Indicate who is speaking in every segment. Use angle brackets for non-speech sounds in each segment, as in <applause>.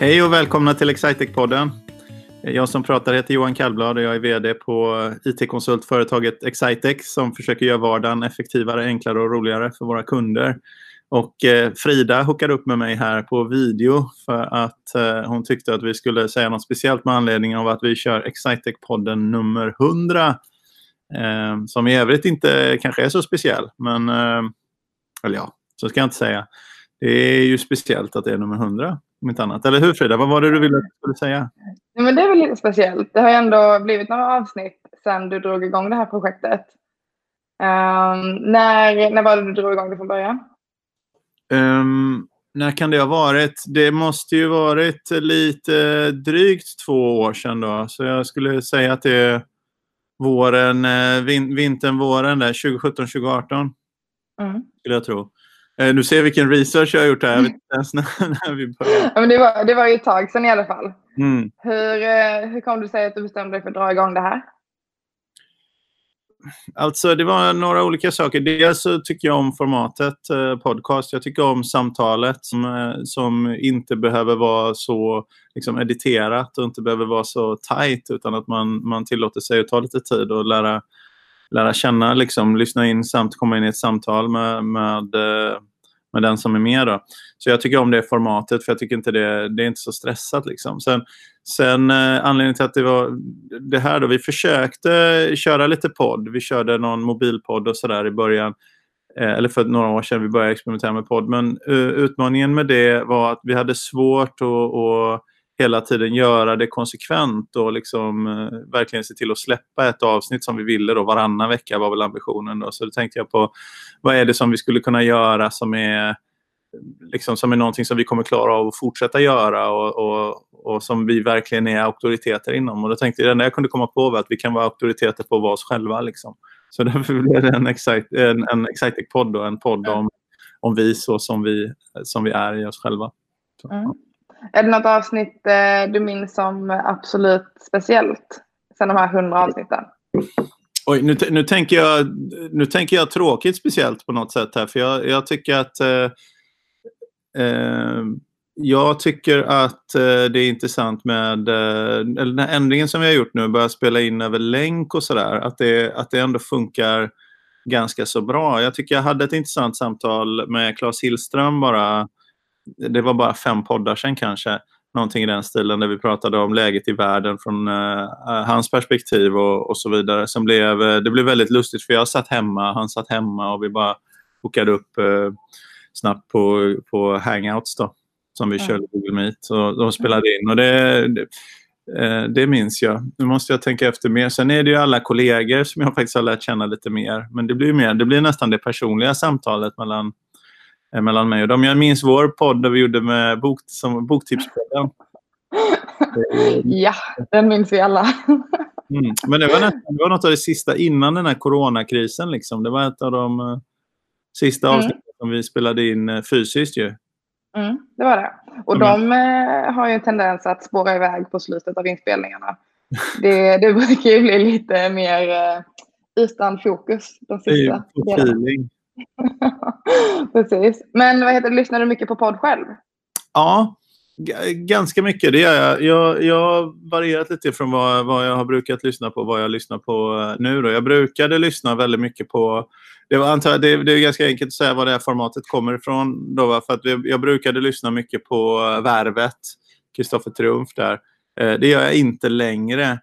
Speaker 1: Hej och välkomna till Excitec-podden. Jag som pratar heter Johan Kallblad och jag är VD på IT-konsultföretaget Excitec som försöker göra vardagen effektivare, enklare och roligare för våra kunder. Och eh, Frida hookade upp med mig här på video för att eh, hon tyckte att vi skulle säga något speciellt med anledning av att vi kör Excitec-podden nummer 100. Eh, som i övrigt inte kanske är så speciell, men eller ja, så ska jag inte säga. Det är ju speciellt att det är nummer 100 om inte annat. Eller hur Frida? Vad var det du ville skulle säga?
Speaker 2: Ja, men det är väl lite speciellt. Det har ju ändå blivit några avsnitt sedan du drog igång det här projektet. Um, när, när var det du drog igång det från början?
Speaker 1: Um, när kan det ha varit? Det måste ju varit lite drygt två år sedan då. Så jag skulle säga att det är våren, eh, vin, vintern, våren där, 2017-2018. Mm. Skulle jag tro. Eh, nu ser jag vilken research jag har gjort här. Jag vet inte ens när, <laughs> vi började.
Speaker 2: Ja, men det, var, det var ju ett tag sedan i alla fall. Mm. Hur, eh, hur kom du sig att du bestämde dig för att dra igång det här?
Speaker 1: Alltså det var några olika saker. Dels så tycker jag om formatet eh, podcast. Jag tycker om samtalet som, eh, som inte behöver vara så liksom, editerat och inte behöver vara så tight utan att man, man tillåter sig att ta lite tid och lära, lära känna, liksom, lyssna in samt komma in i ett samtal med, med, eh, med den som är med. Då. Så jag tycker om det formatet för jag tycker inte det, det är inte så stressat. Liksom. Sen, sen eh, anledningen till att det var det här då, vi försökte köra lite podd. Vi körde någon mobilpodd och sådär i början. Eh, eller för några år sedan vi började experimentera med podd. Men uh, utmaningen med det var att vi hade svårt att, att hela tiden göra det konsekvent och liksom, uh, verkligen se till att släppa ett avsnitt som vi ville då, varannan vecka var väl ambitionen. Då. Så då tänkte jag på vad är det som vi skulle kunna göra som är liksom, som är någonting som vi kommer klara av att fortsätta göra och, och, och som vi verkligen är auktoriteter inom. Och då tänkte jag, det enda jag kunde komma på var att vi kan vara auktoriteter på att vara oss själva. Liksom. Så därför <laughs> blev det en, excite, en, en Excitec-podd, en podd om, om vi så som vi, som vi är i oss själva. Så,
Speaker 2: mm. Är det något avsnitt eh, du minns som absolut speciellt sen de här hundra avsnitten?
Speaker 1: Oj, nu, nu, tänker jag, nu tänker jag tråkigt speciellt på något sätt här. För jag, jag tycker att eh, Eh, jag tycker att eh, det är intressant med eh, den här ändringen som vi har gjort nu, börja spela in över länk och sådär, att det, att det ändå funkar ganska så bra. Jag tycker jag hade ett intressant samtal med Claes Hillström bara, det var bara fem poddar sedan kanske, någonting i den stilen där vi pratade om läget i världen från uh, hans perspektiv och, och, så vidare. Som blev, det blev väldigt lustigt för jag satt hemma, han satt hemma och vi bara bokade upp uh, snabbt på, på hangouts då, som vi ja. körde Google Meet. Och de spelade in och det, det, eh, det minns jag. Nu måste jag tänka efter mer. Sen är det ju alla kollegor som jag faktiskt har lärt känna lite mer. Men det blir, mer, det blir nästan det personliga samtalet mellan, eh, mellan mig och dem. Jag minns vår podd där vi gjorde med bok, som, Boktipspodden. <laughs>
Speaker 2: ja, den minns vi alla. <laughs>
Speaker 1: mm. Men det var, nästan, det var något av det sista innan den här coronakrisen. Liksom. Det var ett av de uh, sista mm. avsnitten som vi spelade in eh, fysiskt ju.
Speaker 2: Mm, det var det. Och mm. de eh, har ju en tendens att spåra iväg på slutet av inspelningarna. <laughs> Det, det brukar ju bli lite mer eh, utan fokus de sista
Speaker 1: delarna. <laughs>
Speaker 2: Precis. Men vad heter lyssnar du mycket på podd själv?
Speaker 1: Ja, ganska mycket. Det gör jag. Jag, jag har varierat lite från vad, vad jag har brukat lyssna på vad jag lyssnar på eh, nu. Då. Jag brukade lyssna väldigt mycket på det, var, antar, det, det är ganska enkelt att säga var det här formatet kommer ifrån. Då, för att jag brukade lyssna mycket på eh, Värvet, Kristoffer Triumf där. Eh, det gör jag inte längre.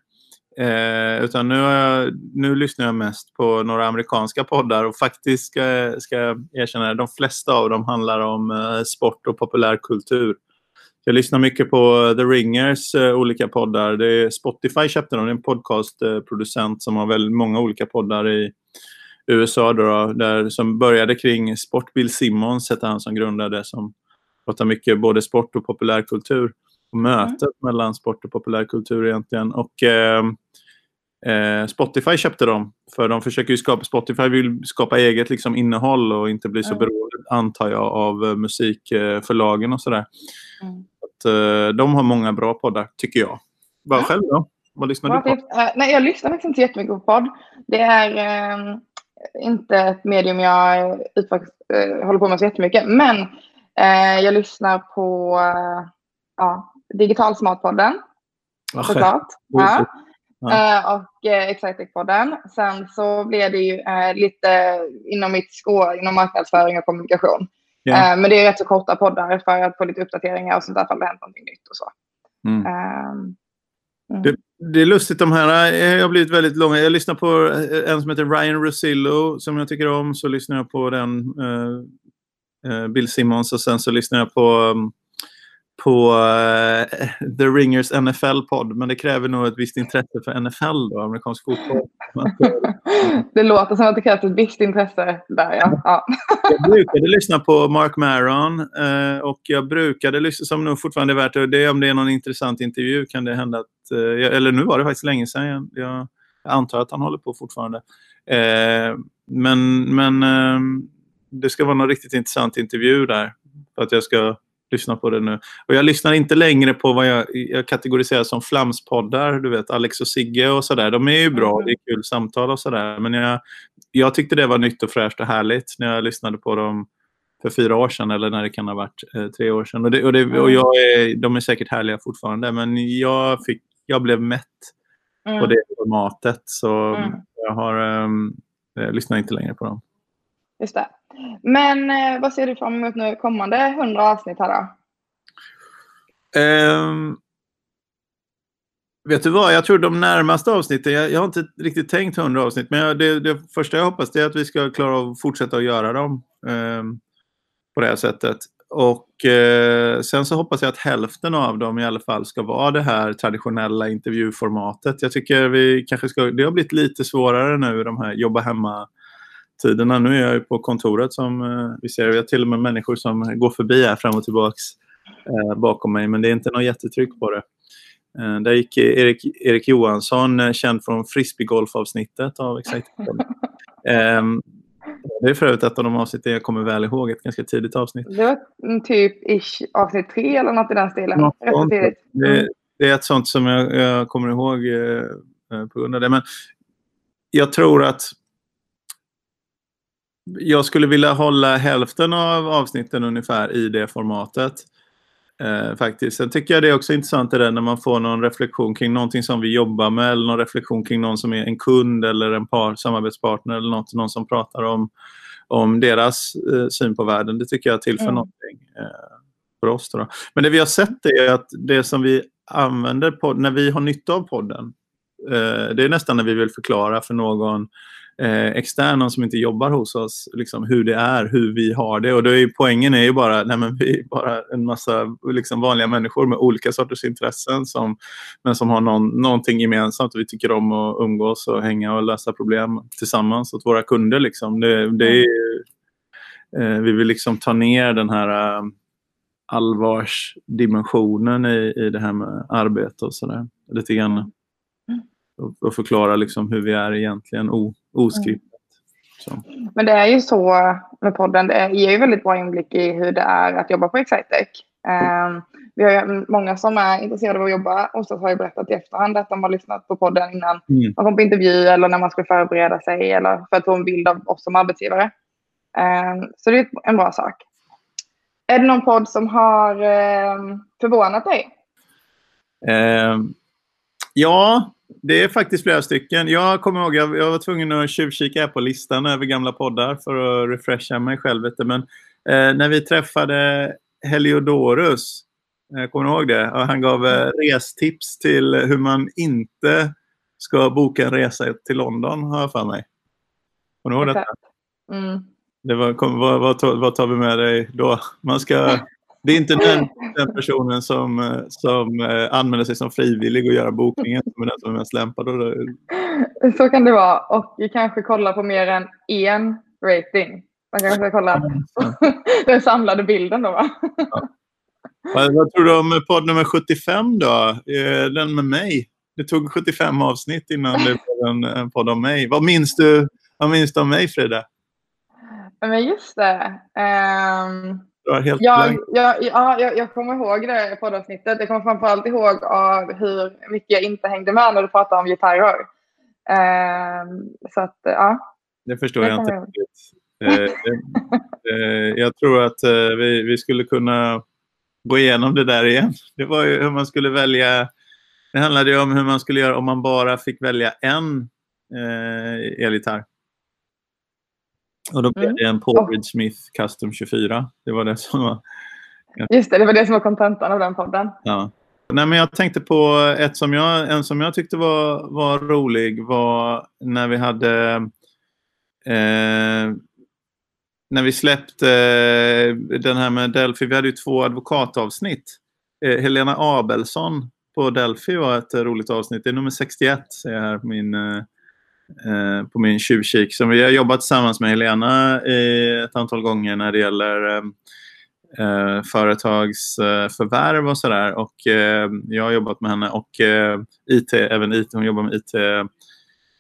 Speaker 1: Eh, utan nu, jag, nu lyssnar jag mest på några amerikanska poddar och faktiskt ska, ska jag erkänna att de flesta av dem handlar om eh, sport och populärkultur. Jag lyssnar mycket på The Ringers eh, olika poddar. Det är Spotify köpte dem, det är en podcastproducent som har väldigt många olika poddar i USA då, där, som började kring sport. Bill Simmons hette han som grundade som pratar mycket både sport och populärkultur. Mötet mm. mellan sport och populärkultur egentligen. Och eh, eh, Spotify köpte dem. För de försöker ju skapa, Spotify vill skapa eget liksom, innehåll och inte bli så mm. beroende, antar jag, av eh, musikförlagen och sådär. Mm. Att, eh, de har många bra poddar, tycker jag. Vad själv då? Vad lyssnar du på?
Speaker 2: Uh, nej, jag lyssnar faktiskt inte jättemycket på podd. Det är uh, inte ett medium jag uh, håller på med så jättemycket. Men jag lyssnar på ja, Digitalsmartpodden. Såklart. Ja. Ja. Uh, och uh, Excitec-podden. Sen så blev det ju uh, lite inom mitt skå, inom marknadsföring och kommunikation. Yeah. Uh, men det är rätt så korta poddar för att få lite uppdateringar och sånt där, för det hänt någonting nytt och så. Mm.
Speaker 1: Mm. Det, det, är lustigt de här, jag har blivit väldigt långa. Jag lyssnar på en som heter Ryan Rosillo som jag tycker om. Så lyssnar jag på den, Bill Simmons och sen så lyssnar jag på um, på uh, The Ringers NFL-podd, men det kräver nog ett visst intresse för NFL, då, amerikansk fotboll. <laughs>
Speaker 2: det låter som att det krävs ett visst intresse där, ja. ja. <laughs>
Speaker 1: jag brukade lyssna på Mark Maron uh, och jag brukade lyssna, som nog fortfarande är värt det, det om det är någon intressant intervju kan det hända att, uh, eller nu var det faktiskt länge sedan, jag, jag antar att han håller på fortfarande. men men det ska vara någon riktigt intressant intervju där för att jag ska lyssna på det nu. Och jag lyssnar inte längre på vad jag, jag kategoriserar som flamspoddar. Du vet, Alex och Sigge och sådär. De är ju bra, mm. det är kul samtal och sådär. Men jag, jag tyckte det var nytt och fräscht och härligt när jag lyssnade på dem för fyra år sedan eller när det kan ha varit eh, tre år sedan. Och, det, och, det, och jag är, de är säkert härliga fortfarande, men jag, fick, jag blev mätt mm. på det formatet. Så mm. jag har, um, jag lyssnar inte längre på dem.
Speaker 2: Just det. Men eh, vad ser du fram emot nu kommande 100 avsnitt här då?
Speaker 1: Um, vet du vad, jag tror de närmaste avsnitten, jag, jag har inte riktigt tänkt 100 avsnitt, men jag, det, det, första jag hoppas är att vi ska klara av att fortsätta att göra dem um, på det här sättet. Och eh, sen så hoppas jag att hälften av dem i alla fall ska vara det här traditionella intervjuformatet. Jag tycker vi kanske ska, det har blivit lite svårare nu de här jobba hemma tiderna. Nu är jag ju på kontoret som eh, vi ser. Vi har till och med människor som går förbi här fram och tillbaks eh, bakom mig, men det är inte något jättetryck på det. Eh, där gick Erik, Erik Johansson, känd från frisbeegolfavsnittet av Excite. <laughs> eh, det är för övrigt ett av de avsnitten jag kommer väl ihåg, ett ganska tidigt avsnitt.
Speaker 2: Det var typ ish, avsnitt tre eller något i den stilen. Något
Speaker 1: det, det, är ett sånt som jag, jag kommer ihåg eh, på grund av det. Men jag tror att jag skulle vilja hålla hälften av avsnitten ungefär i det formatet. Eh, faktiskt. Sen tycker jag det är också intressant det där när man får någon reflektion kring någonting som vi jobbar med eller någon reflektion kring någon som är en kund eller en par, samarbetspartner eller något, någon som pratar om, om deras eh, syn på världen. Det tycker jag tillför mm. någonting eh, för oss. Då. Men det vi har sett är att det som vi använder på, när vi har nytta av podden, eh, det är nästan när vi vill förklara för någon eh, externa som inte jobbar hos oss, liksom, hur det är, hur vi har det. Och då är, poängen är ju bara, att vi är bara en massa liksom, vanliga människor med olika sorters intressen som, men som har någon, någonting gemensamt. Vi tycker om att umgås och hänga och lösa problem tillsammans åt våra kunder. Liksom. Det, det är, eh, vi vill liksom ta ner den här eh, allvarsdimensionen i, i det här med arbete och sådär. Lite grann och, förklara liksom hur vi är egentligen oskriptat.
Speaker 2: Mm. Men det är ju så med podden, det ger ju väldigt bra inblick i hur det är att jobba på Excitec. Um, vi har ju många som är intresserade av att jobba och så har ju berättat i efterhand att de har lyssnat på podden innan mm. man kom på intervju eller när man skulle förbereda sig eller för att få en bild av oss som arbetsgivare. Um, så det är en bra sak. Är det någon podd som har um, förvånat dig?
Speaker 1: ja, det är faktiskt flera stycken. Jag kommer ihåg, jag, jag var tvungen att tjuvkika på listan över gamla poddar för att refresha mig själv. Men eh, när vi träffade Heliodorus, eh, kommer du ihåg det? Han gav eh, restips till hur man inte ska boka en resa till London, har jag för mig. Kommer du ihåg detta? Mm. Det var, kom, vad, vad, vad tar vi med dig då? Man ska <laughs> det är inte den, den personen som, eh, som eh, anmäler sig som frivillig och gör bokningen som är den som är mest lämpad.
Speaker 2: Så kan det vara. Och vi kanske kollar på mer än en rating. Man kanske ska kolla <laughs> den samlade bilden då va? Ja.
Speaker 1: Vad tror du om podd nummer 75 då? Den med mig. Det tog 75 avsnitt innan det blev en, en podd om mig. Vad minns du, vad minns du om mig Frida?
Speaker 2: Men just det. Um... Helt ja, ja, ja, jag, jag kommer ihåg det poddavsnittet. Jag kommer framförallt ihåg av hur mycket jag inte hängde med när du pratade om gitarrer. Uh, så att, ja.
Speaker 1: Det förstår det jag inte riktigt. Uh, uh, jag tror att vi, vi skulle kunna gå igenom det där igen. Det var ju hur man skulle välja. Det handlade ju om hur man skulle göra om man bara fick välja en eh, elgitarr. Och då blev
Speaker 2: Mm.
Speaker 1: det en Paul Smith Custom 24. Det var det som var...
Speaker 2: Just det, det var det som var kontentan av den podden.
Speaker 1: Ja. Nej, men jag tänkte på ett som jag, en som jag tyckte var, var rolig var när vi hade eh, när vi släppte eh, den här med Delphi. Vi hade ju två advokatavsnitt. Eh, Helena Abelsson på Delphi var ett eh, roligt avsnitt. Det är nummer 61 ser jag här på min, eh, eh, på min tjuvkik. Så vi har jobbat tillsammans med Helena eh, ett antal gånger när det gäller eh, eh, företagsförvärv och sådär. Och eh, jag har jobbat med henne och eh, IT, även IT, hon jobbar med IT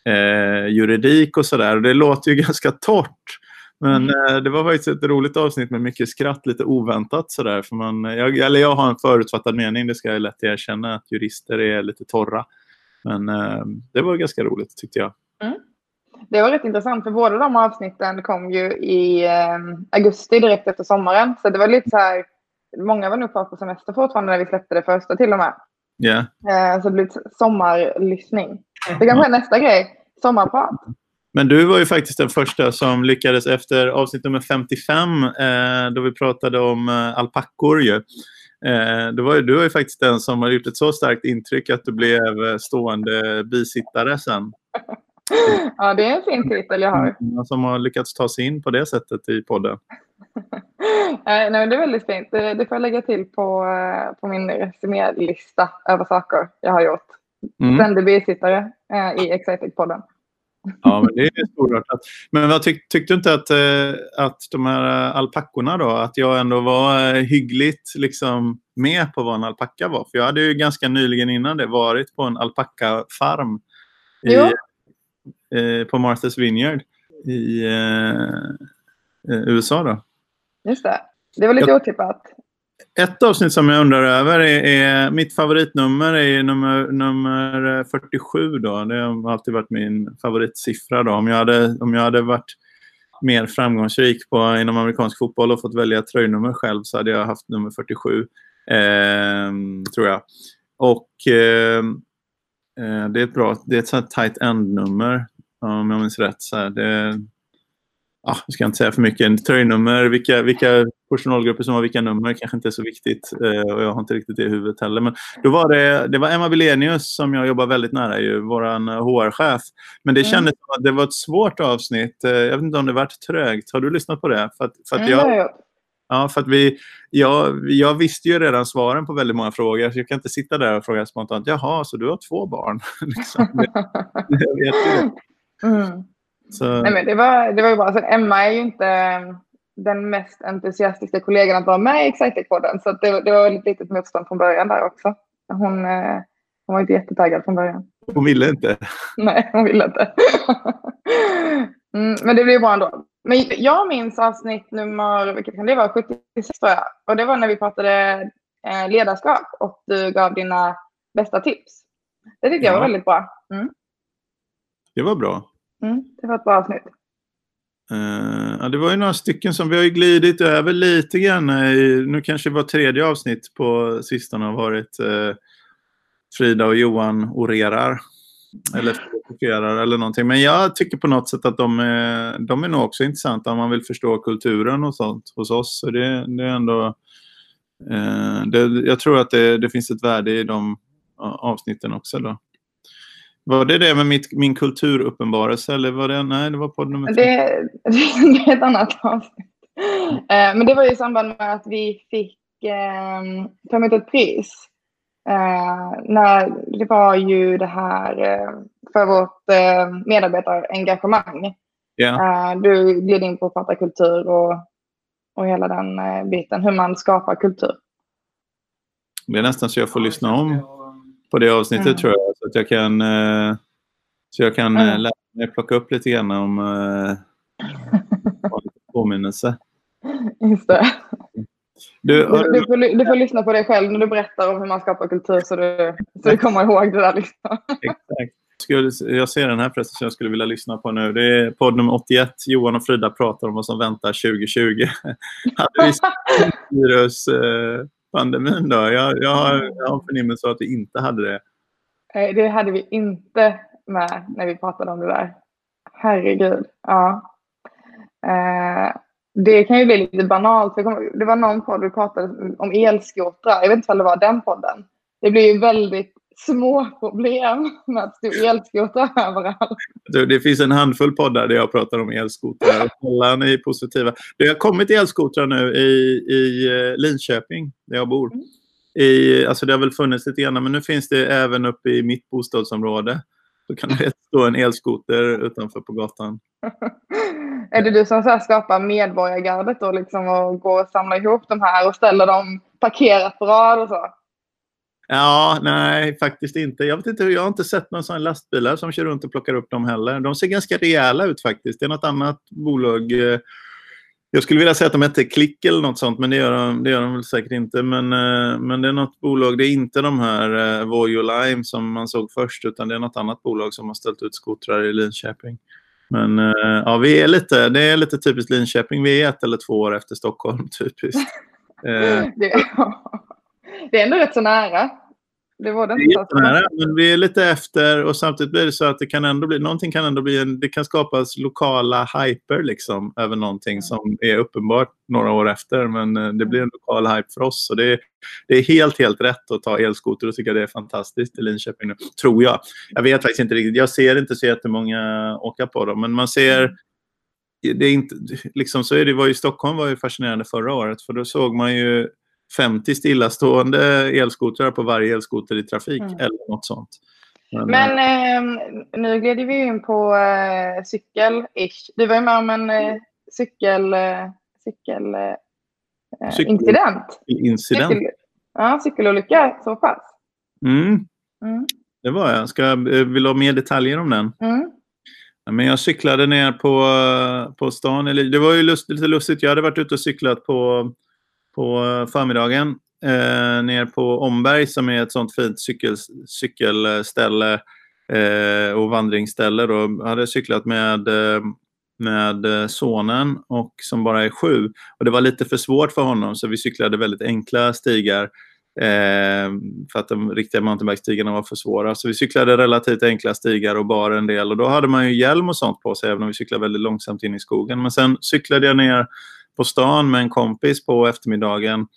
Speaker 1: eh, juridik och sådär. Det låter ju <laughs> ganska torrt. Men eh, det var faktiskt ett roligt avsnitt med mycket skratt, lite oväntat sådär. För man, jag, eller jag har en förutfattad mening, det ska jag lätt erkänna, att jurister är lite torra. Men eh, det var ganska roligt tyckte jag.
Speaker 2: Det var rätt intressant för båda de avsnitten kom ju i eh, augusti direkt efter sommaren. Så det var lite så här, många var nog kvar på semester fortfarande när vi släppte det första till och med.
Speaker 1: Ja,
Speaker 2: Eh, så det blev sommarlyssning. Det kanske är nästa grej, sommarprat.
Speaker 1: Men du var ju faktiskt den första som lyckades efter avsnitt nummer 55 eh, då vi pratade om eh, alpackor. Ju. Eh, då var ju, du var ju faktiskt den som har gjort ett så starkt intryck att du blev eh, stående bisittare sen. <laughs> <gasps>
Speaker 2: Ja, det är en fin titel jag har.
Speaker 1: Som har lyckats ta sig in på det sättet i podden. <laughs>
Speaker 2: Nej, men det är väldigt fint. Det, det får jag lägga till på, eh, på min resumélista över saker jag har gjort.
Speaker 1: Mm.
Speaker 2: Ständig bisittare eh, i Excited-podden.
Speaker 1: Ja, men det är storartat. Men vad tyck, tyckte du inte att, eh, att de här eh, alpackorna då, att jag ändå var hyggligt liksom med på vad en alpacka var? För jag hade ju ganska nyligen innan det varit på en alpackafarm i,
Speaker 2: Jo.
Speaker 1: Eh, på Martha's Vineyard i eh, eh, USA. Då.
Speaker 2: Just det. Det var lite otippat.
Speaker 1: Ett avsnitt som jag undrar över är, är mitt favoritnummer är nummer, nummer 47. Då. Det har alltid varit min favoritsiffra. Då. Om, jag hade, om jag hade varit mer framgångsrik på, inom amerikansk fotboll och fått välja tröjnummer själv så hade jag haft nummer 47. Eh, tror jag. Och eh, eh, det är ett bra, det är ett sånt tight end-nummer om jag minns rätt. Så här, det, ja, jag ska inte säga för mycket. Tröjnummer, vilka, vilka personalgrupper som har vilka nummer kanske inte är så viktigt. Eh, och jag har inte riktigt det i huvudet heller. Men då var det, det var Emma Bilenius som jag jobbar väldigt nära, ju, vår HR-chef. Men det
Speaker 2: Mm.
Speaker 1: kändes som att det var ett svårt avsnitt. Eh, jag vet inte om det varit trögt. Har du lyssnat på det? För att, för att
Speaker 2: Mm,
Speaker 1: jag,
Speaker 2: gjort.
Speaker 1: Ja, för att vi, jag, jag visste ju redan svaren på väldigt många frågor. Så jag kan inte sitta där och fråga spontant. Jaha, så du har två barn? <laughs> liksom. <laughs> <laughs> jag vet ju det.
Speaker 2: Mm.
Speaker 1: Så,
Speaker 2: Nej, men det, var, det var ju bra. Så Emma är ju inte eh, den mest entusiastiska kollegan att vara med i Excitec-podden. Så det, det var ett litet motstånd från början där också. Hon, eh, hon var inte jättetaggad från början.
Speaker 1: hon ville inte.
Speaker 2: Nej, hon ville inte. mm, men det blev bra ändå. Men jag minns avsnitt nummer, vilket kan det vara, 76 tror jag. Och det var när vi pratade eh, ledarskap och du gav dina bästa tips. Det tyckte jag var
Speaker 1: Ja.
Speaker 2: väldigt bra. Mm,
Speaker 1: Det var bra.
Speaker 2: mm, det var ett bra avsnitt.
Speaker 1: Eh, ja, det var ju några stycken som vi har glidit över lite grann. I, nu kanske var tredje avsnitt på sistone har varit eh, Frida och Johan orerar. Eller filosoferar eller någonting. Men jag tycker på något sätt att de är, de är nog också intressanta om man vill förstå kulturen och sånt hos oss. Så det, det är ändå... Eh, det, jag tror att det, det finns ett värde i de avsnitten också. Då. Var det det med mitt, min kulturuppenbarelse? Eller var det, nej, det var podd nummer fem.
Speaker 2: Det, <laughs> det är ett annat avsnitt. Eh, men det var ju i samband med att vi fick eh, ta emot ett pris. Eh, när det var ju det här eh, för vårt eh, medarbetarengagemang. Eh, du gled in på att prata kultur och, och hela den eh, biten, hur man skapar kultur.
Speaker 1: Det är nästan så jag får lyssna om på det avsnittet
Speaker 2: Mm.
Speaker 1: tror jag. Så att jag kan, eh, så jag kan
Speaker 2: Mm.
Speaker 1: lära mig plocka upp lite grann om eh, påminnelse.
Speaker 2: Just det.
Speaker 1: Du,
Speaker 2: Du, du, får, du får lyssna på dig själv när du berättar om hur man skapar kultur så du, så du kommer ihåg det där. Liksom.
Speaker 1: exakt. Skulle, jag ser den här förresten som jag skulle vilja lyssna på nu. Det är podd nummer 81. Johan och Frida pratar om vad som väntar 2020. <laughs> Hade vi virus, eh, då? Jag, jag, har, jag har förnimmelse att vi inte hade det.
Speaker 2: Det hade vi inte med när vi pratade om det där. Herregud. Ja. Eh, det kan ju bli lite banalt. Det var någon podd vi pratade om elskotrar. Jag vet inte om det var den podden. Det blir ju väldigt små problem med att stå elskotrar överallt.
Speaker 1: Det finns en handfull poddar där jag pratar om elskotrar. Alla är positiva. Det har kommit elskotrar nu i, i eh, Linköping, där jag bor. I, alltså det har väl funnits lite grann, men nu finns det även uppe i mitt bostadsområde. Då kan det <laughs> stå en elskoter utanför på gatan. <laughs>
Speaker 2: är det du som så skapar medborgargardet då liksom och går och samlar ihop de här och ställer dem parkerat på rad och så?
Speaker 1: Ja, nej, faktiskt inte. Jag, vet inte. jag har inte sett några sådana lastbilar som kör runt och plockar upp dem heller. De ser ganska rejäla ut faktiskt. Det är något annat bolag. Jag skulle vilja säga att de hette Klick eller något sånt, men det gör de, det gör de väl säkert inte. Men, eh, men det är något bolag, det är inte de här eh, Vojo Lime som man såg först, utan det är något annat bolag som har ställt ut skotrar i Linköping. Men eh, ja, vi är lite, det är lite typiskt Linköping. Vi är ett eller två år efter Stockholm, <laughs> typiskt. Eh.
Speaker 2: det, <laughs> det är ändå rätt så nära. Det var det inte.
Speaker 1: Det nära, men vi är lite efter och samtidigt blir det så att det kan ändå bli, någonting kan ändå bli en, det kan skapas lokala hyper liksom över någonting som är uppenbart några år efter. Men eh, det blir en lokal hype för oss. Så det, är, det är helt, helt rätt att ta elskoter och tycka det är fantastiskt i Linköping nu. Tror jag. Jag vet faktiskt inte riktigt. Jag ser inte så jättemånga åka på dem, men man ser mm. det är inte, liksom så är det, var ju Stockholm var ju fascinerande förra året för då såg man ju 50 stillastående elskotrar på varje elskoter i trafik mm. eller något sånt.
Speaker 2: Men, Men eh, nu glider vi in på eh, cykel-ish. Du var ju med om en eh, cykel, eh, cykel, eh, cykel incident.
Speaker 1: incident. Cykel,
Speaker 2: ja, cykelolycka så pass.
Speaker 1: Mm. Mm. Det var jag. Ska, eh, vill du ha mer detaljer om den?
Speaker 2: Mm.
Speaker 1: men jag cyklade ner på, på stan. Det var ju lust, lite lustigt. Jag hade varit ute och cyklat på på eh, förmiddagen eh, ner på Omberg som är ett sånt fint cykel, cykelställe eh, och vandringsställe. Då. Jag hade cyklat med, eh, med eh, sonen och som bara är sju. Och det var lite för svårt för honom så vi cyklade väldigt enkla stigar eh, för att de riktiga mountainbike-stigarna var för svåra. Så vi cyklade relativt enkla stigar och bar en del och då hade man ju hjälm och sånt på sig även om vi cyklade väldigt långsamt in i skogen. Men sen cyklade jag ner på stan med en kompis på eftermiddagen.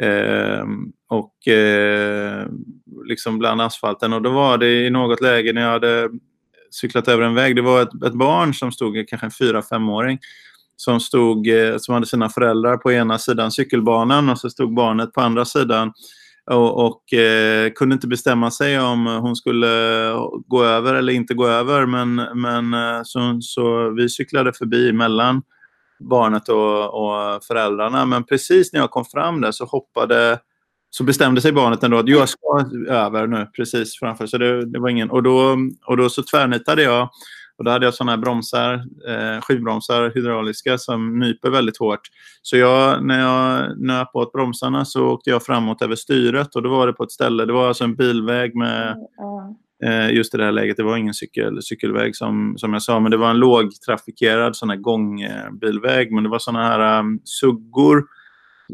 Speaker 1: Eh, och eh, liksom bland asfalten. Och då var det i något läge när jag hade cyklat över en väg. Det var ett, ett barn som stod, kanske en fyra femåring som, stod, eh, som hade sina föräldrar på ena sidan cykelbanan och så stod barnet på andra sidan och, och eh, kunde inte bestämma sig om hon skulle gå över eller inte gå över. Men, men eh, så, så vi cyklade förbi emellan barnet och, och, föräldrarna. Men precis när jag kom fram där så hoppade så bestämde sig barnet ändå att jag ska över nu precis framför. Så det, det var ingen, och, då, och då så tvärnitade jag. Och då hade jag sådana här bromsar, eh, skivbromsar, hydrauliska, som nyper väldigt hårt. Så jag, när jag nöp åt bromsarna så åkte jag framåt över styret och då var det på ett ställe, det var alltså en bilväg med Eh, just i det här läget. Det var ingen cykel, cykelväg som, som jag sa, men det var en lågtrafikerad sån här gångbilväg. Eh, men det var såna här um, suggor,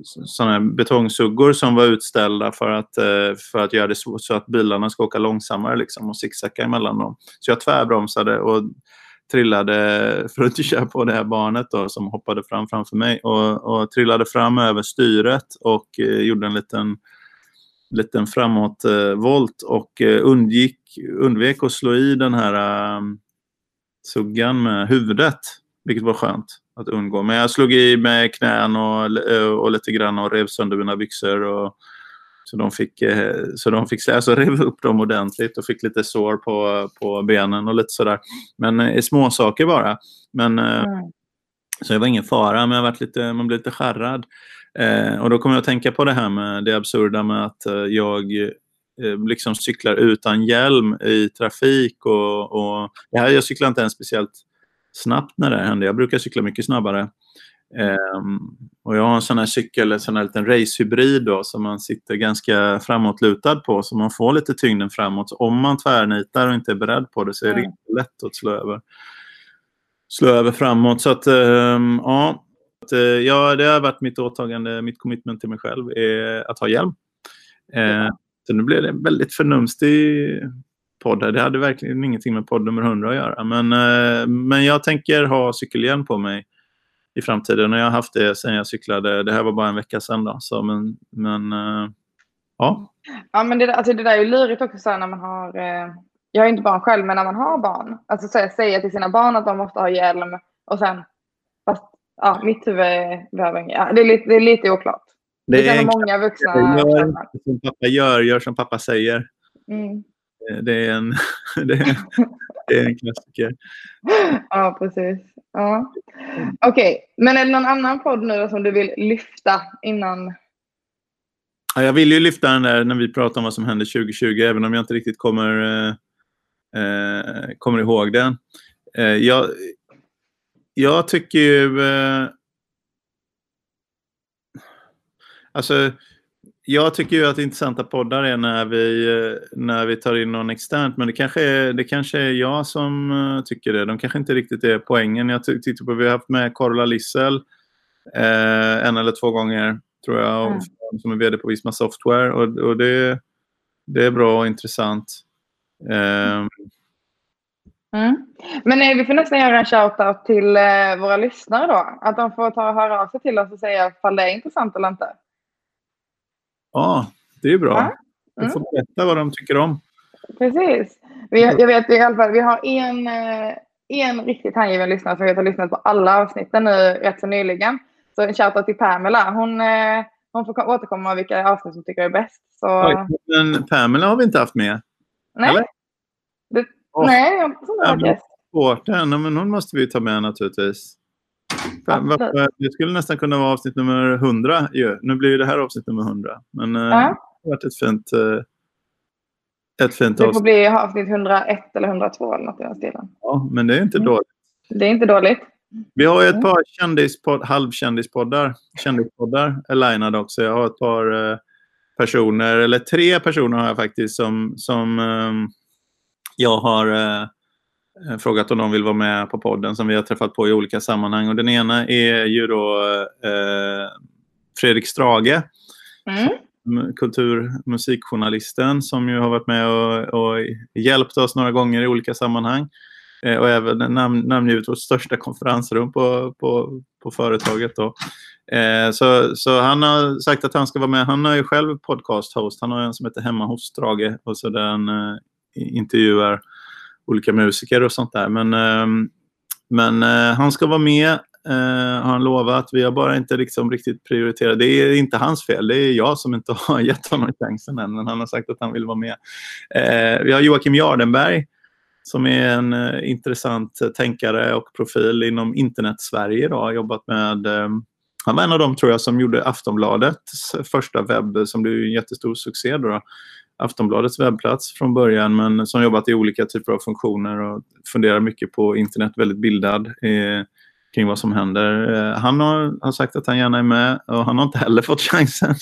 Speaker 1: såna här betongsuggor som var utställda för att, eh, för att göra det så, så, att bilarna ska åka långsammare liksom, och zigzacka emellan dem. Så jag tvärbromsade och trillade för att inte köra på det här barnet då, som hoppade fram framför mig och, och trillade fram över styret och eh, gjorde en liten liten framåtvolt eh, och eh, undgick, undvek att slå i den här um, suggan med huvudet, vilket var skönt att undgå. Men jag slog i med knän och, och lite grann och rev sönder mina byxor. Och, så de fick, så de fick alltså rev upp dem ordentligt och fick lite sår på, på benen och lite sådär. Men eh, små saker bara. Men, mm. Så det var ingen fara, men jag varit lite, man blev lite skärrad. Eh, och då kommer jag att tänka på det här med det absurda med att eh, jag eh, liksom cyklar utan hjälm i trafik. Och, och det här, jag cyklar inte ens speciellt snabbt när det händer. Jag brukar cykla mycket snabbare. Um, och jag har en sån här cykel, en sån här liten racehybrid då, som man sitter ganska framåtlutad på så man får lite tyngden framåt. Så om man tvärnitar och inte är beredd på det så är det inte lätt att slå över, slå över framåt. Så att, um, ja, att, eh, ja, det har varit mitt åtagande, mitt commitment till mig själv, är att ha hjälm. Eh, så nu blev det en väldigt förnumstig podd här. Det hade verkligen ingenting med podd nummer 100 att göra. Men, eh, men jag tänker ha cykelhjälm på mig i framtiden. Och jag har haft det sedan jag cyklade. Det här var bara en vecka sedan. Då, så, men, men eh, ja.
Speaker 2: Ja, men det, alltså, det där är ju lurigt också så när man har... Eh, jag har inte barn själv, men när man har barn. Alltså så, säga till sina barn att de måste ha hjälm och sen... Ja, mitt huvud behöver ja, det, är lite, det är lite oklart. Det, det är många vuxna.
Speaker 1: Gör som pappa gör, gör som pappa säger.
Speaker 2: Mm.
Speaker 1: Det är en, <laughs> det är, det är en klassiker.
Speaker 2: Ja, precis. Ja. Okej, okay. men är det någon annan podd nu som du vill lyfta innan?
Speaker 1: Ja, jag vill ju lyfta den där när vi pratar om vad som händer 2020, även om jag inte riktigt kommer, eh, eh, kommer ihåg den. Eh, jag, jag tycker ju... Eh, alltså, jag tycker ju att intressanta poddar är när vi, eh, när vi tar in någon externt, men det kanske är, det kanske är jag som uh, tycker det. De kanske inte riktigt är poängen. Jag tittar på, vi har haft med Carola Lissel eh, en eller två gånger, tror jag, mm. som är vd på Visma Software. Och, och det, det är bra och intressant. Eh,
Speaker 2: Mm. Men nej, vi får nästan göra en shout-out till eh, våra lyssnare då. Att de får ta och höra av sig till oss och säga ifall det är intressant eller inte.
Speaker 1: Ja, det är bra. Ja. Mm. De får berätta vad de tycker om.
Speaker 2: Precis. Vi, jag vet i alla fall, vi har en, eh, en riktigt hängiven lyssnare som har lyssnat på alla avsnitten nu rätt så nyligen. Så en shoutout till Pamela. Hon, eh, hon får återkomma med vilka avsnitt hon tycker är bäst. Så...
Speaker 1: Oj, men Pamela har vi inte haft med.
Speaker 2: Nej. Eller? Det, oh. Nej, jag tror inte
Speaker 1: Svårt men hon måste vi ta med naturligtvis. Det skulle nästan kunna vara avsnitt nummer 100 ju. Nu blir det här avsnitt nummer 100. Men eh, ja. det har varit ett fint, eh, ett fint
Speaker 2: avsnitt. Det får bli avsnitt 101 eller 102 eller något i den stilen.
Speaker 1: Ja, men det är inte mm. dåligt.
Speaker 2: Det är inte dåligt.
Speaker 1: Vi har ju ett mm. par kändispodd, halvkändispoddar, kändispoddar alignade också. Jag har ett par eh, personer, eller tre personer har jag faktiskt som, som um, jag har uh, Eh, frågat om de vill vara med på podden som vi har träffat på i olika sammanhang. Och den ena är ju då eh, Fredrik Strage. Mm. Kulturmusikjournalisten som ju har varit med och, och, hjälpt oss några gånger i olika sammanhang. Eh, och även namn, namngivit vårt största konferensrum på, på, på företaget. Då. Eh, så, så han har sagt att han ska vara med. Han har ju själv podcast-host. Han har en som heter Hemma hos Strage och så den eh, intervjuar olika musiker och sånt där. Men, ehm, men eh, han ska vara med, eh, har han lovat. Vi har bara inte liksom riktigt prioriterat. Det är inte hans fel, det är jag som inte <laughs> har gett honom chansen än. Men han har sagt att han vill vara med. Eh, vi har Joakim Jardenberg som är en eh, intressant tänkare och profil inom internet-Sverige. Har jobbat med ehm, han var en av dem tror jag som gjorde Aftonbladets första webb som blev en jättestor succé. Då, Aftonbladets webbplats från början men som jobbat i olika typer av funktioner och funderar mycket på internet, väldigt bildad eh, kring vad som händer. Eh, han har, har, sagt att han gärna är med och han har inte heller fått <laughs> chansen.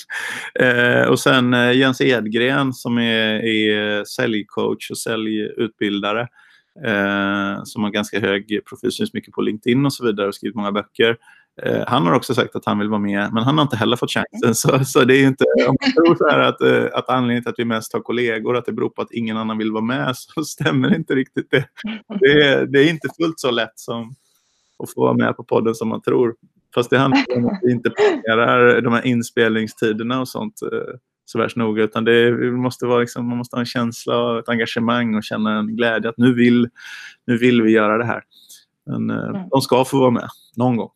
Speaker 1: Eh, och sen eh, Jens Edgren som är, är säljcoach och säljutbildare eh, som har ganska hög profil, syns mycket på LinkedIn och så vidare och skrivit många böcker. Eh, han har också sagt att han vill vara med, men han har inte heller fått chansen. Så, så det är inte, om man tror så här att, eh, att anledningen till att vi mest har kollegor, att det beror på att ingen annan vill vara med, så <laughs> stämmer inte riktigt det. Det är, det är inte fullt så lätt som att få vara med på podden som man tror. Fast det handlar om att vi inte planerar de här inspelningstiderna och sånt eh, så värst noga. Utan det måste vara liksom, man måste ha en känsla och ett engagemang och känna en glädje att nu vill, nu vill vi göra det här. Men mm. de ska få vara med någon gång.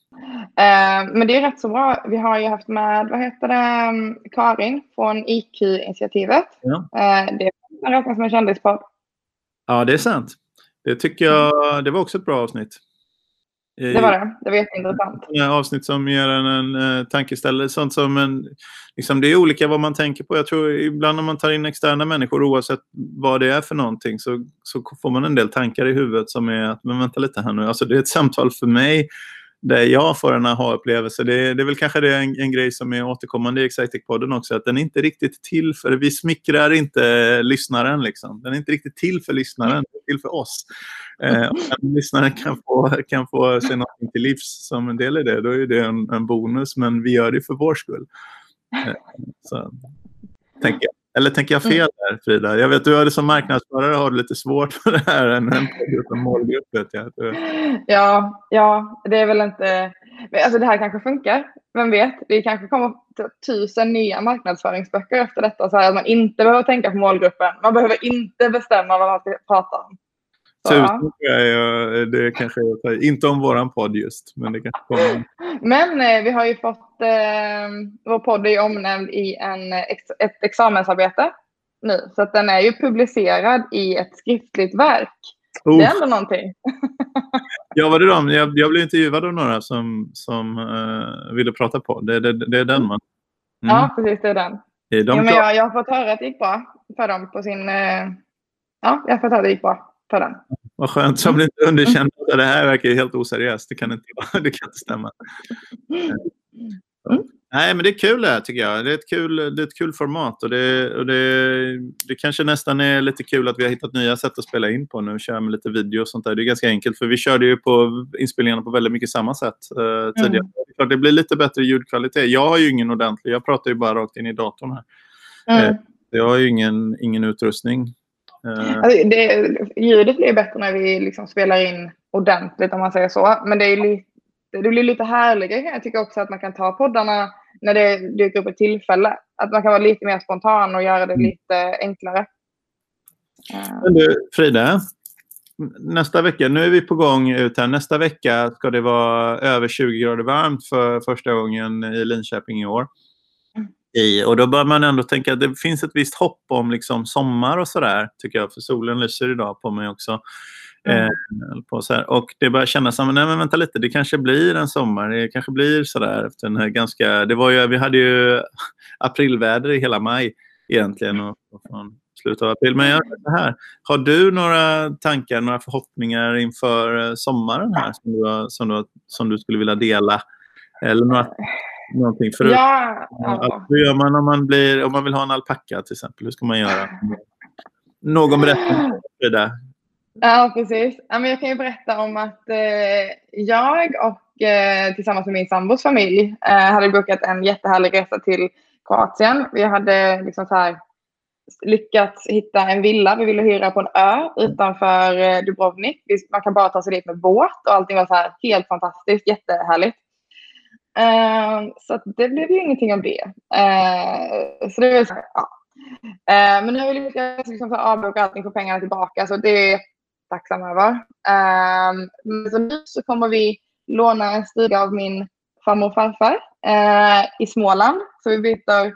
Speaker 2: Eh, men det är rätt så bra. Vi har ju haft med, vad heter det, mm, Karin från IQ-initiativet. Ja. Eh, det räknas som en kändispodd.
Speaker 1: Ja, det är sant. Det tycker jag, det var också ett bra avsnitt.
Speaker 2: Det var det. Det var jätteintressant.
Speaker 1: Avsnitt som ger en en uh, tankeställare. Sånt som en, liksom, det är olika vad man tänker på. Jag tror ibland när man tar in externa människor, oavsett vad det är för någonting, så, så får man en del tankar i huvudet som är att, men vänta lite här nu. Alltså, det är ett samtal för mig där jag får en aha-upplevelse. Det, det, är väl kanske det en, en grej som är återkommande i Excitec-podden också, att den är inte riktigt till för, vi smickrar inte lyssnaren liksom. Den är inte riktigt till för lyssnaren. den är till för oss. Eh, om lyssnaren kan få, kan få sig något till livs som en del i det, då är det en, en bonus. Men vi gör det för vår skull. Eh, så, tänker jag. Eller tänker jag fel där, Frida? Jag vet du har som marknadsförare har du lite svårt för det här. än en målgrupp vet jag.
Speaker 2: Ja, ja, det är väl inte... Alltså det här kanske funkar. Vem vet? Det kanske kommer tusen nya marknadsföringsböcker efter detta. Så att man inte behöver tänka på målgruppen. Man behöver inte bestämma vad man ska prata om.
Speaker 1: Tusen jag, det kanske jag Inte om våran podd just. Men, det kanske kommer. <laughs>
Speaker 2: men eh, vi har ju fått... Eh, vår podd är omnämnd i en, ett examensarbete nu. Så att den är ju publicerad i ett skriftligt verk. Oh. Det är ändå någonting. <laughs>
Speaker 1: ja, var det de? Jag, jag blev intervjuad av några som, som uh, ville prata på. Det, det, det är den man.
Speaker 2: Mm. Ja, precis. Det är den. Är de ja, men jag, jag har fått höra att det gick bra för dem på sin... Uh, ja, jag har fått höra att det gick bra för den.
Speaker 1: Vad skönt. Så jag blir inte underkänd. Det här verkar helt oseriöst. Det kan inte, <laughs> det kan inte stämma. Mm. Nej, men det är kul det här tycker jag. Det är ett kul, det är ett kul format och, det, och det, det kanske nästan är lite kul att vi har hittat nya sätt att spela in på nu. Kör med lite video och sånt där. Det är ganska enkelt för vi körde ju på inspelningarna på väldigt mycket samma sätt uh, tidigare. Mm. Det blir lite bättre ljudkvalitet. Jag har ju ingen ordentlig, jag pratar ju bara rakt in i datorn här. Mm. Uh, jag har ju ingen, ingen utrustning.
Speaker 2: Uh, alltså det, ljudet blir bättre när vi liksom spelar in ordentligt om man säger så. Men det är lite det blir lite härligare jag tycker också att man kan ta poddarna när det dyker upp ett tillfälle. Att man kan vara lite mer spontan och göra det mm. lite enklare.
Speaker 1: Men du, Frida. Nästa vecka, nu är vi på gång ut här. Nästa vecka ska det vara över 20 grader varmt för första gången i Linköping i år. I, och då bör man ändå tänka att det finns ett visst hopp om liksom sommar och sådär, tycker jag. För solen lyser idag på mig också. Mm. Eh, på så här. Och det börjar kännas som, nej men vänta lite, det kanske blir en sommar. Det kanske blir sådär efter den här ganska, det var ju, vi hade ju <laughs> aprilväder i hela maj egentligen och, och från slutet av april. Men jag så här, har du några tankar, några förhoppningar inför eh, sommaren här som du, som du, som du skulle vilja dela? Eller några, någonting förut?
Speaker 2: Ja, ja.
Speaker 1: Hur gör man om man, blir, om man vill ha en alpacka till exempel? Hur ska man göra? Någon berättelse för det?
Speaker 2: Ja, precis. jag kan ju berätta om att eh, jag och eh, tillsammans med min sambos familj eh, hade bokat en jättehärlig resa till Kroatien. Vi hade liksom så här, lyckats hitta en villa vi ville hyra på en ö utanför Dubrovnik. Man kan bara ta sig dit med båt och allting var så här helt fantastiskt, jättehärligt. Så det blev ju ingenting av det. så det var så ja. men nu har vi lyckats liksom avboka allting, få pengarna tillbaka. Så det tacksam över. Men så nu så kommer vi låna en stuga av min farmor och farfar i Småland. Så vi byter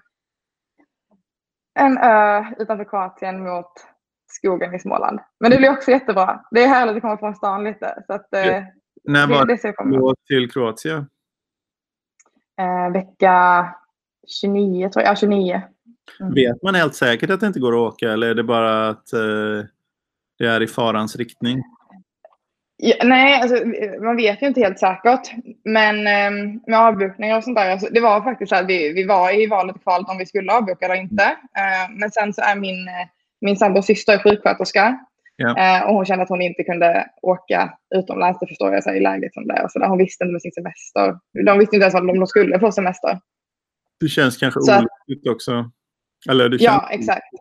Speaker 2: en ö utanför Kroatien mot skogen i Småland. Men det blir också jättebra. Det är härligt att komma från stan lite. Så att, ja.
Speaker 1: När var det, det till Kroatien?
Speaker 2: Uh, vecka 29 tror jag. Ja, 29.
Speaker 1: Mm. Vet man helt säkert att det inte går att åka eller är det bara att uh det är i farans riktning?
Speaker 2: Ja, nej, alltså, man vet ju inte helt säkert. Men eh, med avbokningar och sånt där. Alltså, det var faktiskt så att vi, vi var i valet och kvalet om vi skulle avboka eller inte. Eh, men sen så är min, min sambos syster sjuksköterska. Eh, och hon kände att hon inte kunde åka utomlands. Det förstår jag så i läget som det är. Så där. Hon visste inte med sin semester. De visste inte ens om de skulle få semester.
Speaker 1: Det känns kanske olyckligt också. Eller det känns...
Speaker 2: Ja, exakt.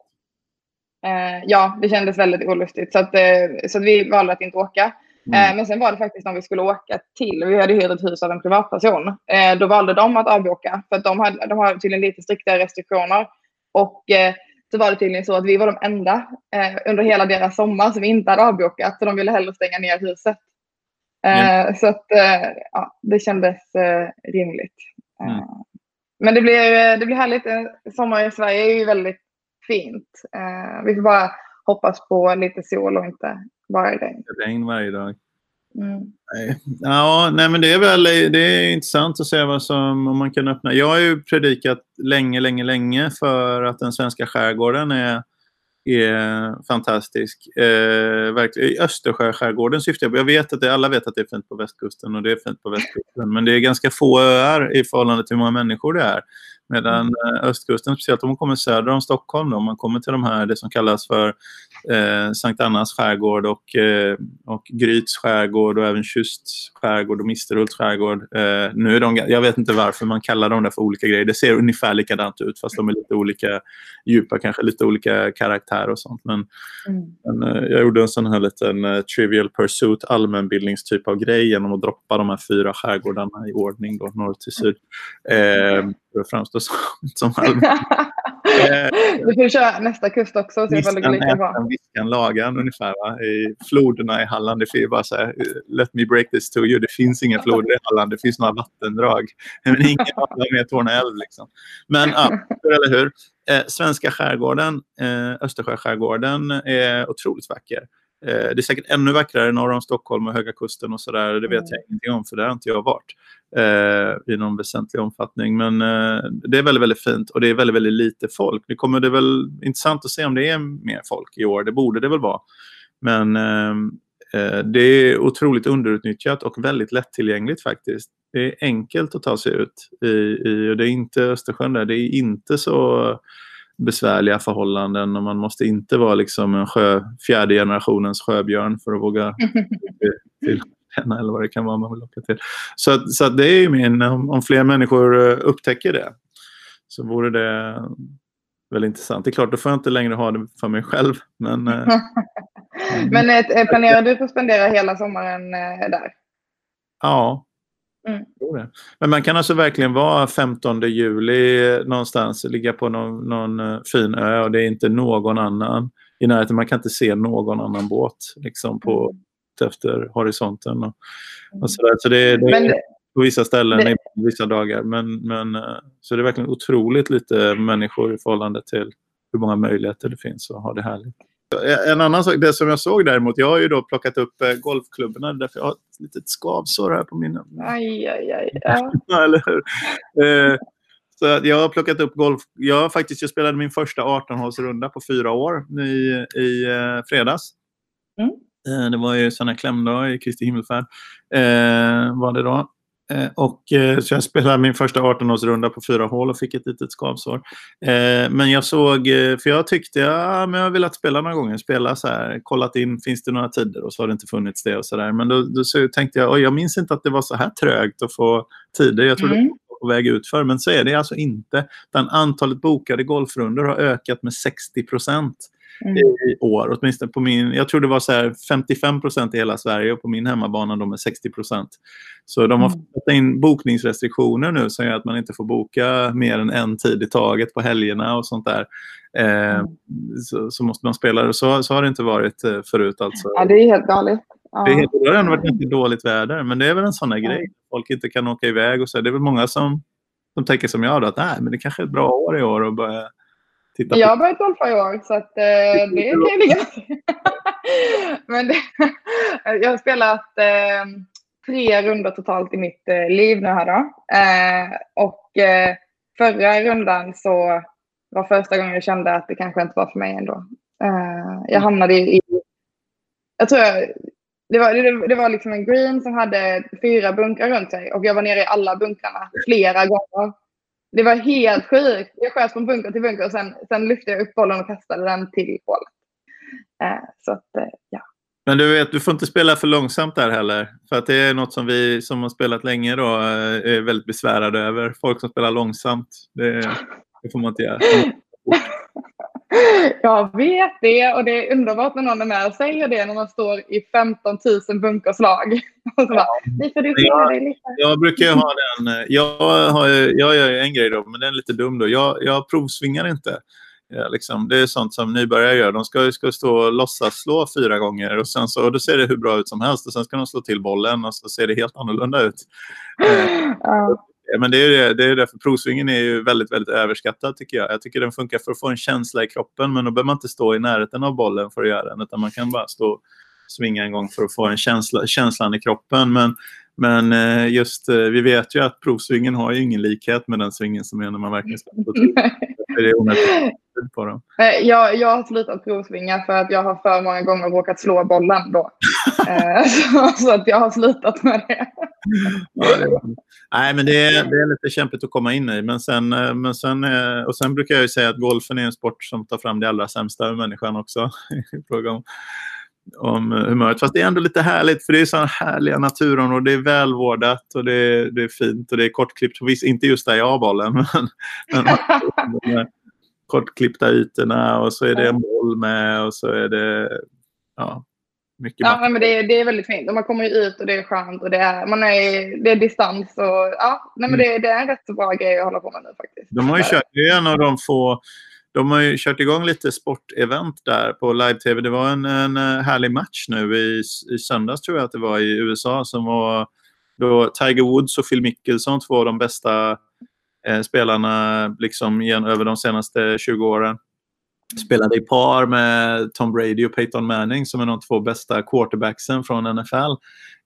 Speaker 2: Eh, ja, det kändes väldigt olustigt. Så, att, eh, så att vi valde att inte åka. Mm. Eh, men sen var det faktiskt om vi skulle åka till, vi hade hyrt ett hus av en privatperson. Eh, då valde de att avboka. För att de, hade, de har tydligen lite striktare restriktioner. Och eh, så var det tydligen så att vi var de enda eh, under hela deras sommar som inte hade avbokat. Så de ville hellre stänga ner huset. Mm. Så att ja, det kändes rimligt. Mm. Men det blir, det blir härligt. Sommar i Sverige är ju väldigt fint. Eh, vi får bara hoppas på lite sol och inte bara regn.
Speaker 1: Regn varje dag. Mm. Ja, nej, men det är väl det är intressant att se vad som, om man kan öppna. Jag har ju predikat länge, länge, länge för att den svenska skärgården är, är fantastisk. Eh, verkligen. I Östersjöskärgården syftar jag på. Jag vet att det, alla vet att det är fint på västkusten och det är fint på västkusten. Men det är ganska få öar i förhållande till hur många människor det är. Medan eh, östkusten, speciellt om man kommer söder om Stockholm, då, om man kommer till de här, det som kallas för eh, Sankt Annas skärgård och, eh, och Gryts skärgård och även Tjusts skärgård och Misterhults skärgård. Eh, nu är de, jag vet inte varför man kallar dem det för olika grejer. Det ser ungefär likadant ut fast de är lite olika djupa, kanske lite olika karaktär och sånt. Men, mm. men eh, jag gjorde en sån här liten uh, Trivial Pursuit allmänbildningstyp av grej genom att droppa de här fyra skärgårdarna i ordning då, norr till syd. För att framstå <laughs> som, som <laughs>
Speaker 2: du får köra nästa kust också.
Speaker 1: Går lika bra. Viskan lagan ungefär. Va? I floderna i Halland. Det är bara så här, let me break this to you. Det finns inga floder i Halland. Det finns några vattendrag. <laughs> Men ingen vatten med Torne älv. Liksom. Men ja, eller hur? Eh, svenska skärgården, eh, Östersjöskärgården är otroligt vacker. Eh, det är säkert ännu vackrare norr om Stockholm och Höga Kusten och sådär. Det vet mm. jag ingenting om för det har inte jag varit eh, i någon väsentlig omfattning. Men eh, det är väldigt, väldigt fint och det är väldigt, väldigt lite folk. Nu kommer det väl intressant att se om det är mer folk i år. Det borde det väl vara. Men eh, eh det är otroligt underutnyttjat och väldigt lättillgängligt faktiskt. Det är enkelt att ta sig ut. I, i, och det är inte Östersjön där. Det är inte så besvärliga förhållanden och man måste inte vara liksom en sjö, fjärde generationens sjöbjörn för att våga <laughs> till henne eller vad det kan vara man vill locka till. Så, så det är ju min, om, om fler människor eh, upptäcker det så vore det väldigt intressant. Det är klart, då får jag inte längre ha det för mig själv. Men, eh, <laughs>
Speaker 2: men äh, planerar du att spendera hela sommaren där?
Speaker 1: Ja, Mm. Men man kan alltså verkligen vara 15 juli någonstans, ligga på någon, någon fin ö och det är inte någon annan i närheten. Man kan inte se någon annan båt liksom på, mm efter horisonten. Och, och så där. så det, det är på vissa ställen, det... vissa dagar. Men, men, eh, så det är verkligen otroligt lite människor i förhållande till hur många möjligheter det finns att ha det härligt. En annan sak, det som jag såg däremot, jag har ju då plockat upp eh, golfklubborna därför jag har ett litet skavsår här på min...
Speaker 2: Aj, aj, aj. <laughs> Ja.
Speaker 1: Eller hur? Eh, så jag har plockat upp golf. Jag har faktiskt jag spelade min första 18-hålsrunda på fyra år i, i fredags. Mm. Eh, det var ju här klämdag i Kristi himmelfärd. Eh, var det då. Eh, och, så jag spelade min första 18-årsrunda på fyra hål och fick ett litet skavsår. Men jag såg, för jag tyckte ja, men jag har velat spela några gånger. Spela så här, kollat in, finns det några tider? Och så har det inte funnits det och så där. Men då, då så tänkte jag, oj, jag minns inte att det var så här trögt att få tider. Jag trodde mm. det var på väg ut för, men så är det alltså inte. Utan antalet bokade golfrundor har ökat med 60 procent mm. i år. Åtminstone på min, jag tror det var så här 55 procent i hela Sverige och på min hemmabana de är 60 procent. Så de har mm. fått in bokningsrestriktioner nu som gör att man inte får boka mer än en tid i taget på helgerna och sånt där. Eh, mm. så, så, måste man spela det. Så, så har det inte varit eh, förut. Alltså.
Speaker 2: Ja, det är helt galet. Ja.
Speaker 1: Det, helt, det har ändå varit ganska dåligt väder, men det är väl en sån här grej. Folk inte kan åka iväg och så. Det är väl många som, som tänker som jag, då, att Nej, men det kanske är ett bra år i år att börja
Speaker 2: titta på. Jag har börjat golfa i år så att, eh, det <laughs> kan ju ligga Men det, jag har spelat eh, tre runder totalt i mitt eh, liv nu här då. Eh, och eh, förra rundan så var första gången jag kände att det kanske inte var för mig ändå. Eh, jag hamnade i, jag tror jag, det var, det, det, var liksom en green som hade fyra bunkar runt sig och jag var nere i alla bunkrarna flera gånger. Det var helt sjukt. Jag sköt från bunker till bunker och sen, sen lyfte jag upp bollen och kastade den till hålet. Eh, så att, eh, ja.
Speaker 1: Men du vet, du får inte spela för långsamt där heller. För att det är något som vi som har spelat länge då eh, är väldigt besvärade över. Folk som spelar långsamt. Det, det får man inte göra. <laughs>
Speaker 2: Jag vet det och det är underbart när någon är med och säger det när man står i 15 000 bunkerslag. <laughs>
Speaker 1: jag, jag brukar ha den. Jag, har, jag gör en grej då, men den är lite dum då. Jag, jag provsvingar inte. Ja, liksom, det är sånt som nybörjare gör. De ska, ska stå och låtsas slå fyra gånger och sen så och då ser det hur bra ut som helst och sen ska de slå till bollen och så ser det helt annorlunda ut. <laughs> Ja. Men det är det, det är därför provsvingen är ju väldigt, väldigt överskattad tycker jag. Jag tycker den funkar för att få en känsla i kroppen men då behöver man inte stå i närheten av bollen för att göra den utan man kan bara stå och svinga en gång för att få en känsla, känslan i kroppen. Men, men eh, just, eh, vi vet ju att provsvingen har ju ingen likhet med den svingen som är när man verkligen ska det <laughs> är tid på dem.
Speaker 2: Jag, jag har slutat provsvinga för att jag har för många gånger råkat slå bollen då. <laughs> Eh, så, så, att jag har slutat med det.
Speaker 1: Ja, det nej, men det är, det är lite kämpigt att komma in i. Men sen, eh, men sen, eh, och sen brukar jag säga att golfen är en sport som tar fram det allra sämsta ur människan också. <laughs> I fråga om om humöret. Fast det är ändå lite härligt för det är sådana härliga naturområden. Det är välvårdat och det är, det är fint och det är kortklippt. Visst, inte just där jag har bollen. Men, men kortklippta ytorna och så är det en boll med och så är det ja, mycket
Speaker 2: Ja, men det, är, det är väldigt fint. Och man kommer ju ut och det är skönt och det är, man är, det är distans. Och, ja, nej, men mm. det, det är en rätt så bra grej att hålla på med nu faktiskt.
Speaker 1: De har ju kört, det är en av de få de har ju kört igång lite sportevent där på live-tv. Det var en, en eh, härlig match nu i, i söndags tror jag att det var i USA som var då Tiger Woods och Phil Mickelson, två av de bästa eh, spelarna liksom igen, över de senaste 20 åren. Spelade i par med Tom Brady och Peyton Manning som är de två bästa quarterbacksen från NFL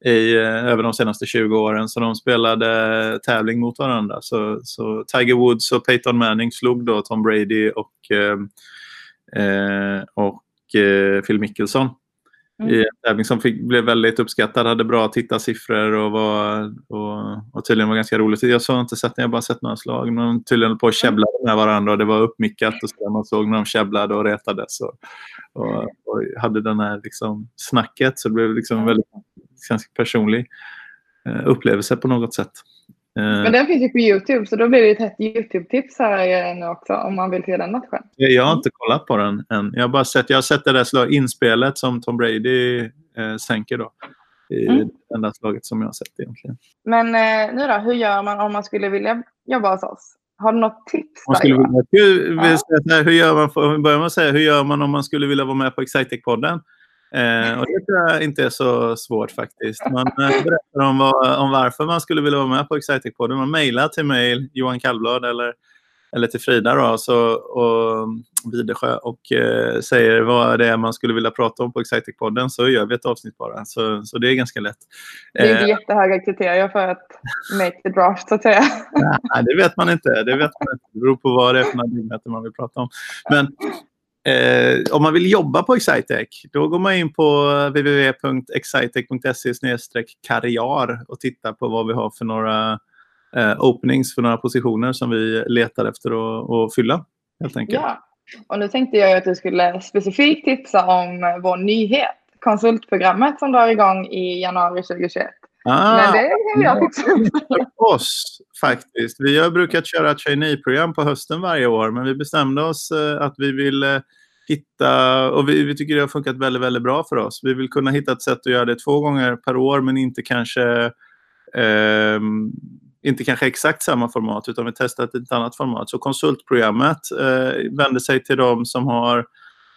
Speaker 1: i, eh, över de senaste 20 åren. Så de spelade tävling mot varandra. Så, så Tiger Woods och Peyton Manning slog då Tom Brady och, eh, eh och eh, Phil Mickelson. Mm. I en tävling som fick, blev väldigt uppskattad, hade bra tittarsiffror och, var, och, och tydligen var ganska roligt. Jag har inte sett jag har bara sett några slag. Men de tydligen på och käbblade med varandra och det var uppmickat och så man såg när de käbblade och retades. Och, och, och hade den här liksom snacket så det blev liksom väldigt ganska personlig eh, upplevelse på något sätt.
Speaker 2: Eh, Men den finns ju på Youtube så då blir det ett hett Youtube-tips här nu också om man vill se den matchen.
Speaker 1: Jag har inte kollat på den än. Jag har bara sett, jag har sett det där slag, inspelet som Tom Brady eh, sänker då. Mm. det enda slaget som jag har sett egentligen.
Speaker 2: Men eh, nu då, hur gör man om man skulle vilja jobba hos oss? Har du något tips?
Speaker 1: Man skulle, vilja, ja. hur gör man, för, börjar man säga, hur gör man om man skulle vilja vara med på Excitec-podden? Eh, och det tror jag inte är så svårt faktiskt. Man eh, berättar om, vad, om varför man skulle vilja vara med på Excitec-podden. Man mejlar till mig, Johan Kallblad, eller, eller till Frida då, så, och Videsjö och eh, säger vad det är man skulle vilja prata om på Excitec-podden så gör vi ett avsnitt bara. Så, så det är ganska lätt.
Speaker 2: Det är inte eh, jättehöga kriterier för att make the draft så att säga.
Speaker 1: Nej, det vet man inte. Det, vet man inte. det beror på vad det är för några man vill prata om. Men Eh, om man vill jobba på Excitec, då går man in på www.excitec.se karriär och tittar på vad vi har för några eh, openings för några positioner som vi letar efter att, fylla. Helt enkelt.
Speaker 2: Ja, och nu tänkte jag att du skulle specifikt tipsa om vår nyhet, konsultprogrammet som drar igång i januari 2021. Ah, Men det kan jag om.
Speaker 1: oss faktiskt. Vi har brukat köra ett trainee-program på hösten varje år, men vi bestämde oss eh, att vi vill eh, hitta, och vi, vi, tycker det har funkat väldigt, väldigt bra för oss. Vi vill kunna hitta ett sätt att göra det två gånger per år, men inte kanske eh, inte kanske exakt samma format, utan vi testat ett annat format. Så konsultprogrammet eh, vänder sig till de som har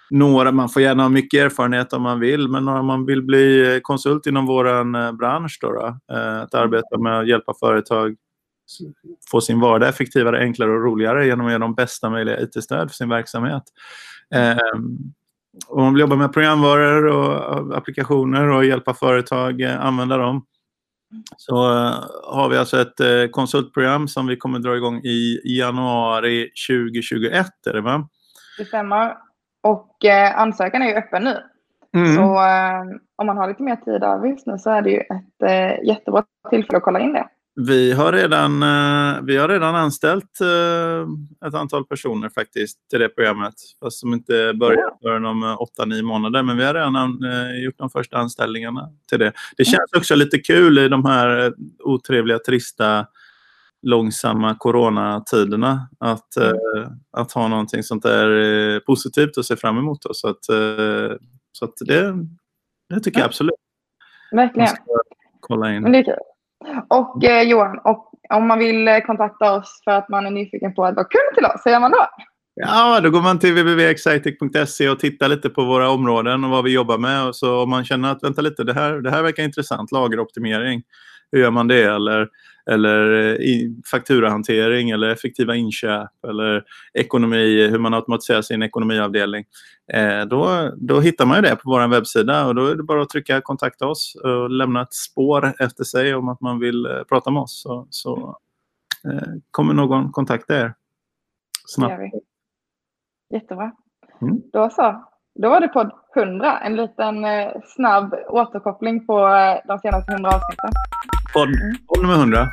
Speaker 1: några, man får gärna ha mycket erfarenhet om man vill, men om man vill bli eh, konsult inom vår eh, bransch, då, då eh, att arbeta med att hjälpa företag få sin vardag effektivare, enklare och roligare genom att ge dem bästa möjliga IT-stöd för sin verksamhet. Ehm, om man vill jobba med programvaror och applikationer och hjälpa företag använda dem så har vi alltså ett konsultprogram som vi kommer dra igång i januari 2021. Är det va?
Speaker 2: Det stämmer. Och eh, ansökan är ju öppen nu. Mm. Så eh, om man har lite mer tid över just nu så är det ju ett eh, jättebra tillfälle att kolla in det.
Speaker 1: Vi har redan, eh, vi har redan anställt eh, ett antal personer faktiskt till det programmet. Fast som inte börjar förrän om 8-9 månader. Men vi har redan eh, gjort de första anställningarna till det. Det känns också lite kul i de här otrevliga, trista långsamma coronatiderna att, mm. eh, att ha någonting sånt där eh, positivt att se fram emot. Då. Så, att, eh, så att det, det tycker jag absolut.
Speaker 2: Verkligen.
Speaker 1: Kolla in.
Speaker 2: Men det är kul. Och eh, Johan, och om man vill eh, kontakta oss för att man är nyfiken på att vara kund till oss, hur gör man då?
Speaker 1: Ja, då går man till www.excitec.se och tittar lite på våra områden och vad vi jobbar med. Och så om man känner att vänta lite, det här, det här verkar intressant, lageroptimering, hur gör man det? Eller eller eh, fakturahantering eller effektiva inköp eller ekonomi, hur man automatiserar sin ekonomiavdelning. Eh, då, då hittar man det på vår webbsida och då är det bara att trycka kontakta oss och lämna ett spår efter sig om att man vill eh, prata med oss så, så kommer någon kontakta er snabbt.
Speaker 2: Jättebra.
Speaker 1: Mm.
Speaker 2: Då så. Då var det podd 100. En liten eh, snabb återkoppling på eh, de senaste 100 avsnitten.
Speaker 1: Podd, podd nummer 100.